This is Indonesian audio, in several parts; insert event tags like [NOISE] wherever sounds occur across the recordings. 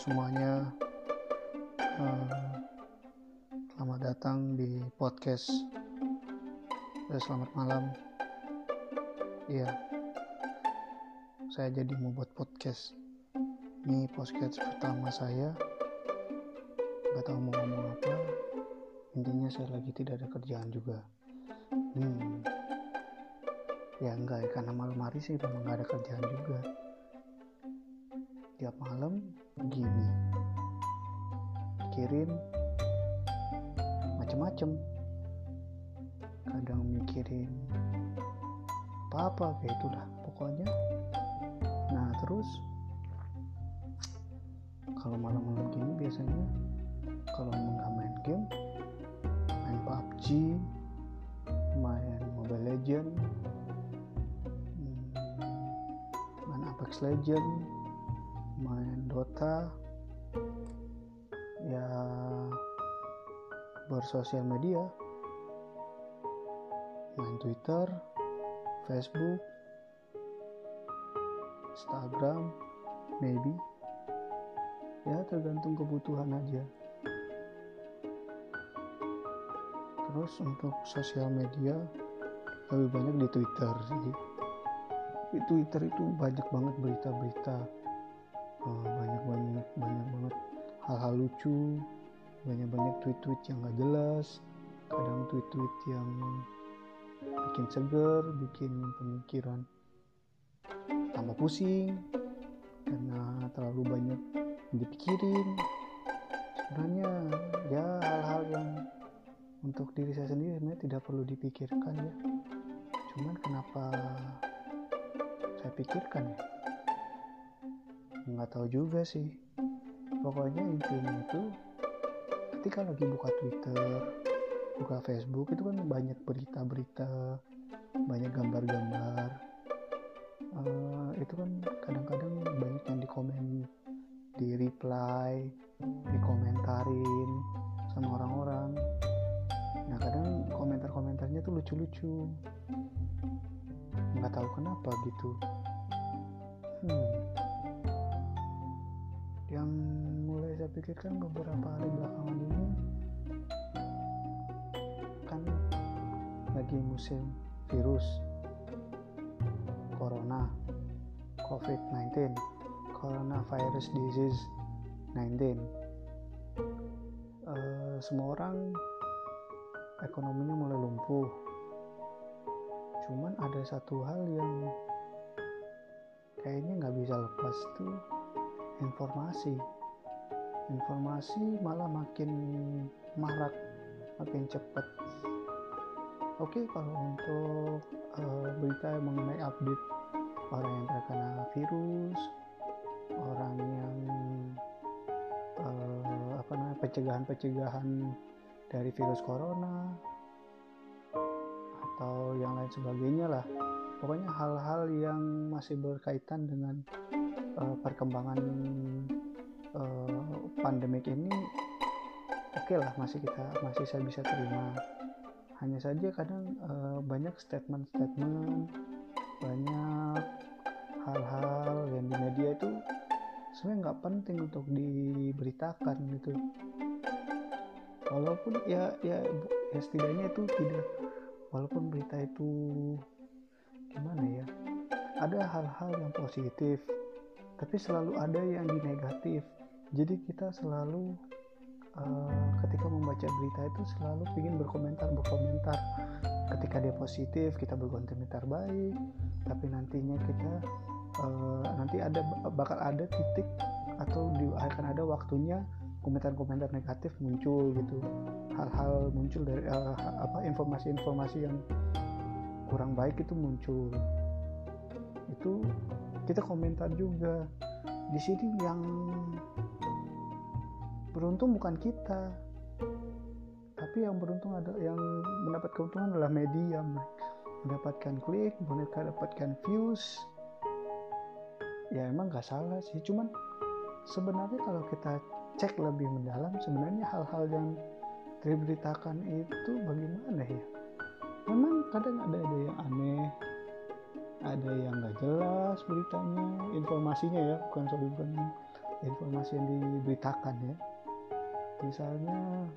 semuanya, uh, selamat datang di podcast. Uh, selamat malam. Iya, saya jadi mau buat podcast. Ini podcast pertama saya. Gak tahu mau ngomong apa. Intinya saya lagi tidak ada kerjaan juga. Hmm. Ya enggak ya, karena malam hari sih memang gak ada kerjaan juga tiap malam begini mikirin macem-macem. Kadang mikirin apa-apa kayak itulah pokoknya. Nah terus kalau malam-malam gini biasanya kalau nggak main game main PUBG main Mobile Legend hmm, main Apex Legend Dota ya bersosial media. Main Twitter Facebook Instagram maybe. Ya tergantung kebutuhan aja. Terus untuk sosial media lebih banyak di Twitter sih. Di Twitter itu banyak banget berita-berita banyak banyak banyak banget hal-hal lucu banyak banyak tweet-tweet yang gak jelas kadang tweet-tweet yang bikin seger bikin pemikiran tambah pusing karena terlalu banyak dipikirin. Sebenarnya ya hal-hal yang untuk diri saya sendiri sebenarnya tidak perlu dipikirkan ya. Cuman kenapa saya pikirkan ya nggak tahu juga sih. Pokoknya intinya itu ketika lagi buka Twitter buka Facebook itu kan banyak berita-berita banyak gambar-gambar. Uh, itu kan kadang-kadang banyak yang dikomen di reply dikomentarin sama orang-orang. Nah kadang komentar-komentarnya tuh lucu-lucu. Nggak tahu kenapa gitu. Hmm pikirkan beberapa hari belakangan ini kan lagi musim virus corona covid-19 coronavirus disease 19 uh, semua orang ekonominya mulai lumpuh. Cuman ada satu hal yang kayaknya nggak bisa lepas tuh informasi informasi malah makin marak makin cepat oke kalau untuk uh, berita mengenai update orang yang terkena virus orang yang uh, apa namanya pencegahan-pencegahan dari virus corona atau yang lain sebagainya lah. Pokoknya hal-hal yang masih berkaitan dengan uh, perkembangan uh, pandemik ini oke okay lah masih kita masih saya bisa terima. Hanya saja kadang uh, banyak statement-statement banyak hal-hal yang di media itu sebenarnya nggak penting untuk diberitakan gitu. Walaupun ya ya ya setidaknya itu tidak walaupun berita itu gimana ya ada hal-hal yang positif tapi selalu ada yang di negatif jadi kita selalu uh, ketika membaca berita itu selalu ingin berkomentar berkomentar. Ketika dia positif kita berkomentar baik. Tapi nantinya kita uh, nanti ada bakal ada titik atau di, akan ada waktunya komentar-komentar negatif muncul gitu. Hal-hal muncul dari uh, apa informasi-informasi yang kurang baik itu muncul. Itu kita komentar juga. Di sini yang beruntung bukan kita. Tapi yang beruntung ada yang mendapat keuntungan adalah media mendapatkan klik mendapatkan views. Ya emang nggak salah sih. Cuman sebenarnya kalau kita cek lebih mendalam sebenarnya hal-hal yang diberitakan itu bagaimana ya? Memang kadang ada ada yang aneh ada yang nggak jelas beritanya informasinya ya bukan soal informasi yang diberitakan ya misalnya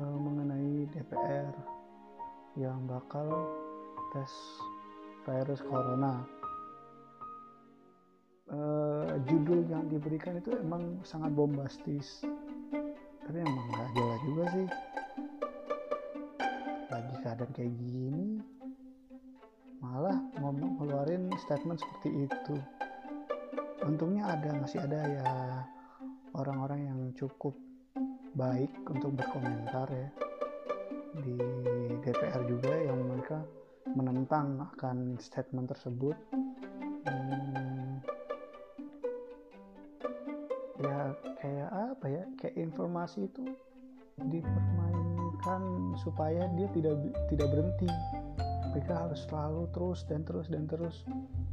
uh, mengenai DPR yang bakal tes virus corona. Uh, judul yang diberikan itu emang sangat bombastis. Tapi emang nggak jelas juga sih. Lagi keadaan kayak gini malah ngomong ngeluarin statement seperti itu. Untungnya ada masih ada ya orang-orang yang cukup baik untuk berkomentar ya. Di DPR juga yang mereka menentang akan statement tersebut. Hmm, ya kayak apa ya? Kayak informasi itu dipermainkan supaya dia tidak tidak berhenti. Mereka harus selalu terus dan terus dan terus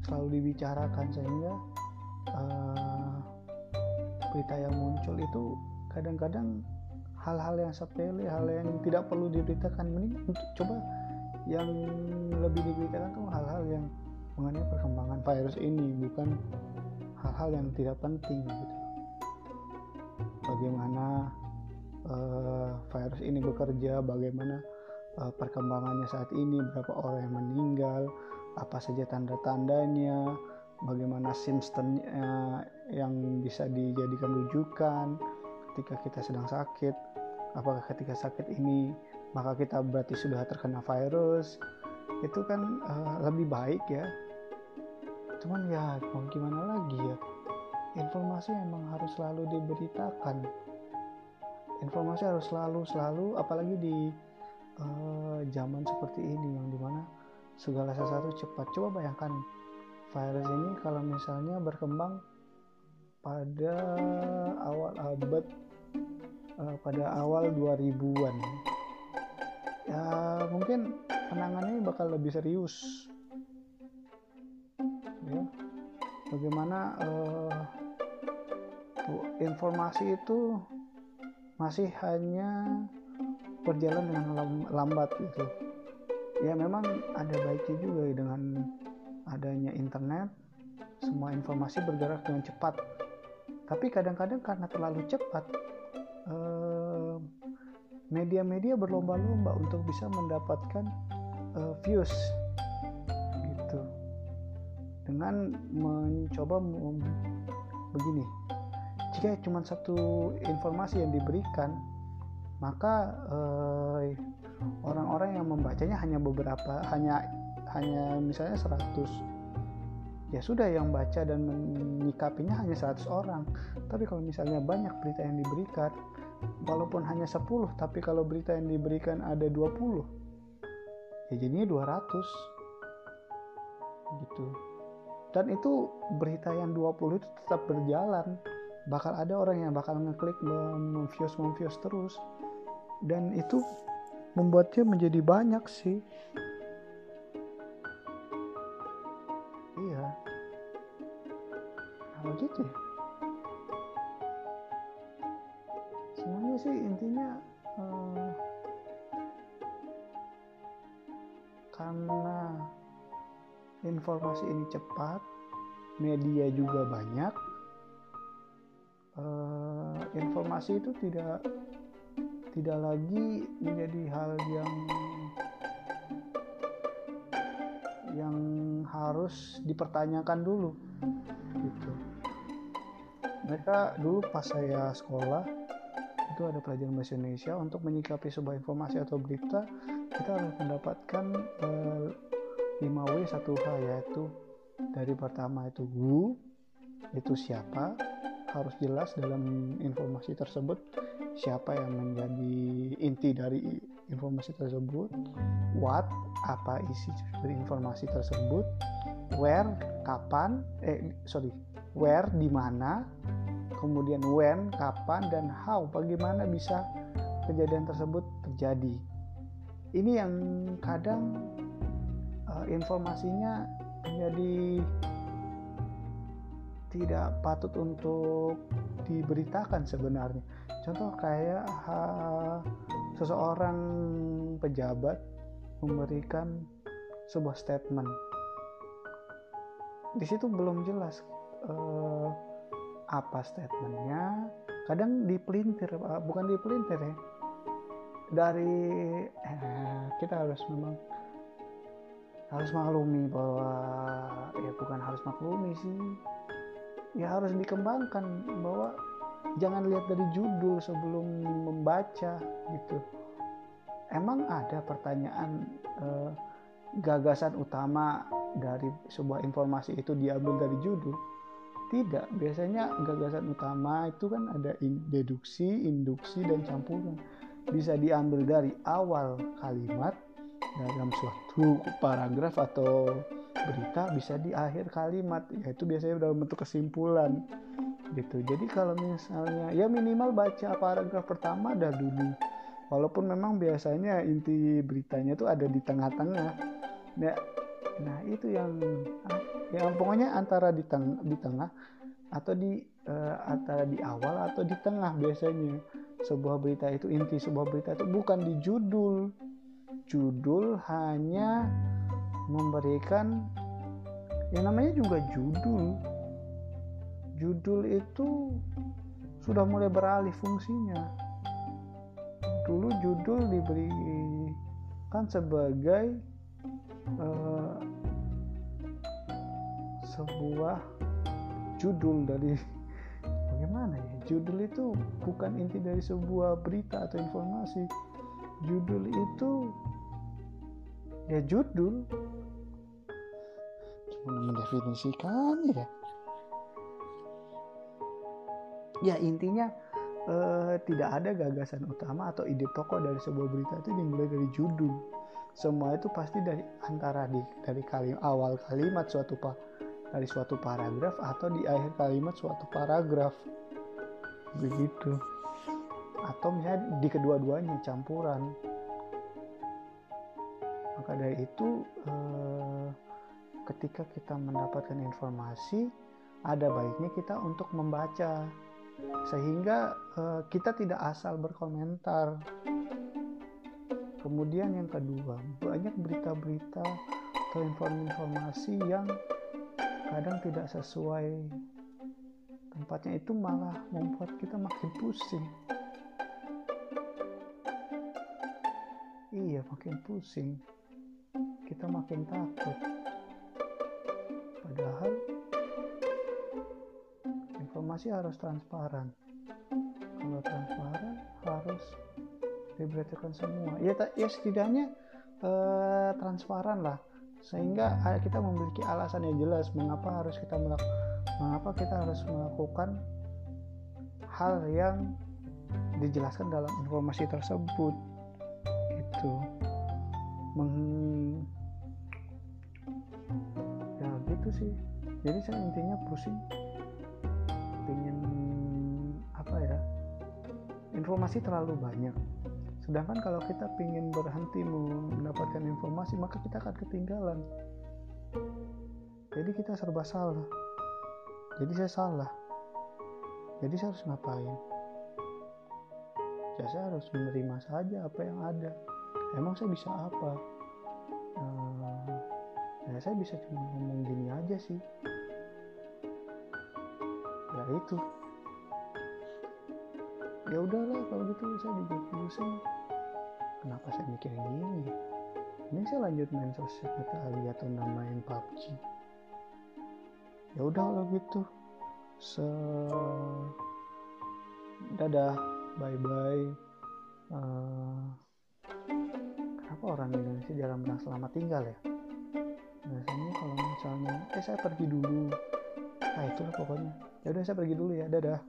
selalu dibicarakan sehingga uh, berita yang muncul itu kadang-kadang hal-hal yang sepele hal yang tidak perlu diberitakan. Mending untuk coba yang lebih diberitakan tuh hal-hal yang mengenai perkembangan virus ini bukan hal-hal yang tidak penting gitu. Bagaimana uh, virus ini bekerja bagaimana uh, perkembangannya saat ini berapa orang yang meninggal apa saja tanda-tandanya bagaimana simptomnya uh, yang bisa dijadikan rujukan ketika kita sedang sakit. Apakah ketika sakit ini maka kita berarti sudah terkena virus. Itu kan uh, lebih baik ya. Cuman ya mau gimana lagi ya? Informasi emang harus selalu diberitakan. Informasi harus selalu selalu apalagi di uh, zaman seperti ini yang di mana segala sesuatu cepat. Coba bayangkan virus ini kalau misalnya berkembang pada awal abad uh, pada awal 2000-an ya mungkin penanganannya bakal lebih serius. Ya bagaimana uh, informasi itu masih hanya berjalan dengan lambat gitu. Ya memang ada baiknya juga dengan adanya internet semua informasi bergerak dengan cepat. Tapi kadang-kadang karena terlalu cepat eh, media-media berlomba-lomba untuk bisa mendapatkan uh, views gitu. Dengan mencoba begini jika cuma satu informasi yang diberikan maka eh, orang-orang yang membacanya hanya beberapa hanya hanya misalnya 100 ya sudah yang baca dan menyikapinya hanya 100 orang. Tapi kalau misalnya banyak berita yang diberikan walaupun hanya 10 tapi kalau berita yang diberikan ada 20 ya jadinya 200 gitu. Dan itu berita yang 20 itu tetap berjalan. Bakal ada orang yang bakal ngeklik memviews memviews terus. Dan itu membuatnya menjadi banyak sih gitu ya? Semuanya sih intinya uh, karena informasi ini cepat media juga banyak uh, informasi itu tidak tidak lagi menjadi hal yang yang harus dipertanyakan dulu gitu mereka dulu pas saya sekolah itu ada pelajaran bahasa Indonesia untuk menyikapi sebuah informasi atau berita kita harus mendapatkan eh, 5W 1H yaitu dari pertama itu who itu siapa harus jelas dalam informasi tersebut siapa yang menjadi inti dari informasi tersebut what apa isi dari informasi tersebut where kapan eh sorry where di mana kemudian when kapan dan how bagaimana bisa kejadian tersebut terjadi ini yang kadang uh, informasinya menjadi tidak patut untuk diberitakan sebenarnya. Contoh kayak ha, seseorang pejabat memberikan sebuah statement. Di situ belum jelas uh, apa statementnya? Kadang dipelintir uh, bukan dipelintir ya. Dari eh, kita harus memang harus maklumi bahwa ya bukan harus maklumi sih. Ya harus dikembangkan bahwa jangan lihat dari judul sebelum membaca gitu. Emang ada pertanyaan eh, gagasan utama dari sebuah informasi itu diambil dari judul tidak biasanya gagasan utama itu kan ada deduksi induksi dan campuran. Bisa diambil dari awal kalimat dalam suatu paragraf atau berita bisa di akhir kalimat. Yaitu biasanya dalam bentuk kesimpulan gitu. Jadi kalau misalnya ya minimal baca paragraf pertama dah dulu. Walaupun memang biasanya inti beritanya tuh ada di tengah-tengah. Nah, nah itu yang yang pokoknya antara di tengah di tengah atau di uh, antara di awal atau di tengah biasanya. Sebuah berita itu inti sebuah berita itu bukan di judul. Judul hanya memberikan yang namanya juga judul. Judul itu sudah mulai beralih fungsinya. Dulu judul diberikan sebagai uh, sebuah judul dari [LAUGHS] bagaimana ya? Judul itu bukan inti dari sebuah berita atau informasi. Judul itu ya judul. Gimana mendefinisikan ya. Ya intinya eh, tidak ada gagasan utama atau ide pokok dari sebuah berita itu dimulai dari judul. Semua itu pasti dari antara di dari kalimat awal kalimat suatu pa, dari suatu paragraf atau di akhir kalimat suatu paragraf. Begitu. Atau misalnya di kedua-duanya campuran. Maka dari itu eh, ketika kita mendapatkan informasi ada baiknya kita untuk membaca. Sehingga uh, kita tidak asal berkomentar. Kemudian yang kedua, banyak berita-berita atau informasi yang kadang tidak sesuai tempatnya itu malah membuat kita makin pusing. Iya, makin pusing. Kita makin takut. Padahal informasi harus transparan kalau transparan harus diberitakan semua ya ya setidaknya eh, transparan lah sehingga kita memiliki alasan yang jelas mengapa harus kita mengapa kita harus melakukan hal yang dijelaskan dalam informasi tersebut. Itu Meng... ya gitu sih. Jadi saya intinya pusing. Ingin apa ya? Informasi terlalu banyak sedangkan kalau kita ingin berhenti mendapatkan informasi maka kita akan ketinggalan. Jadi kita serba salah. Jadi saya salah. Jadi saya harus ngapain? Ya saya harus menerima saja apa yang ada. Emang saya bisa apa? Ya saya bisa cuma ngomong gini aja sih. Ya itu. Ya udahlah kalau gitu saya dijawab pusing kenapa saya mikir gini ini saya lanjut main sosial kali atau namain PUBG? Ya udah kalau gitu. Se dadah. Bye bye uh, kenapa orang Indonesia jarang bilang selamat tinggal ya? Biasanya kalau misalnya eh saya pergi dulu. Nah itulah pokoknya. Ya udah saya pergi dulu ya. Dadah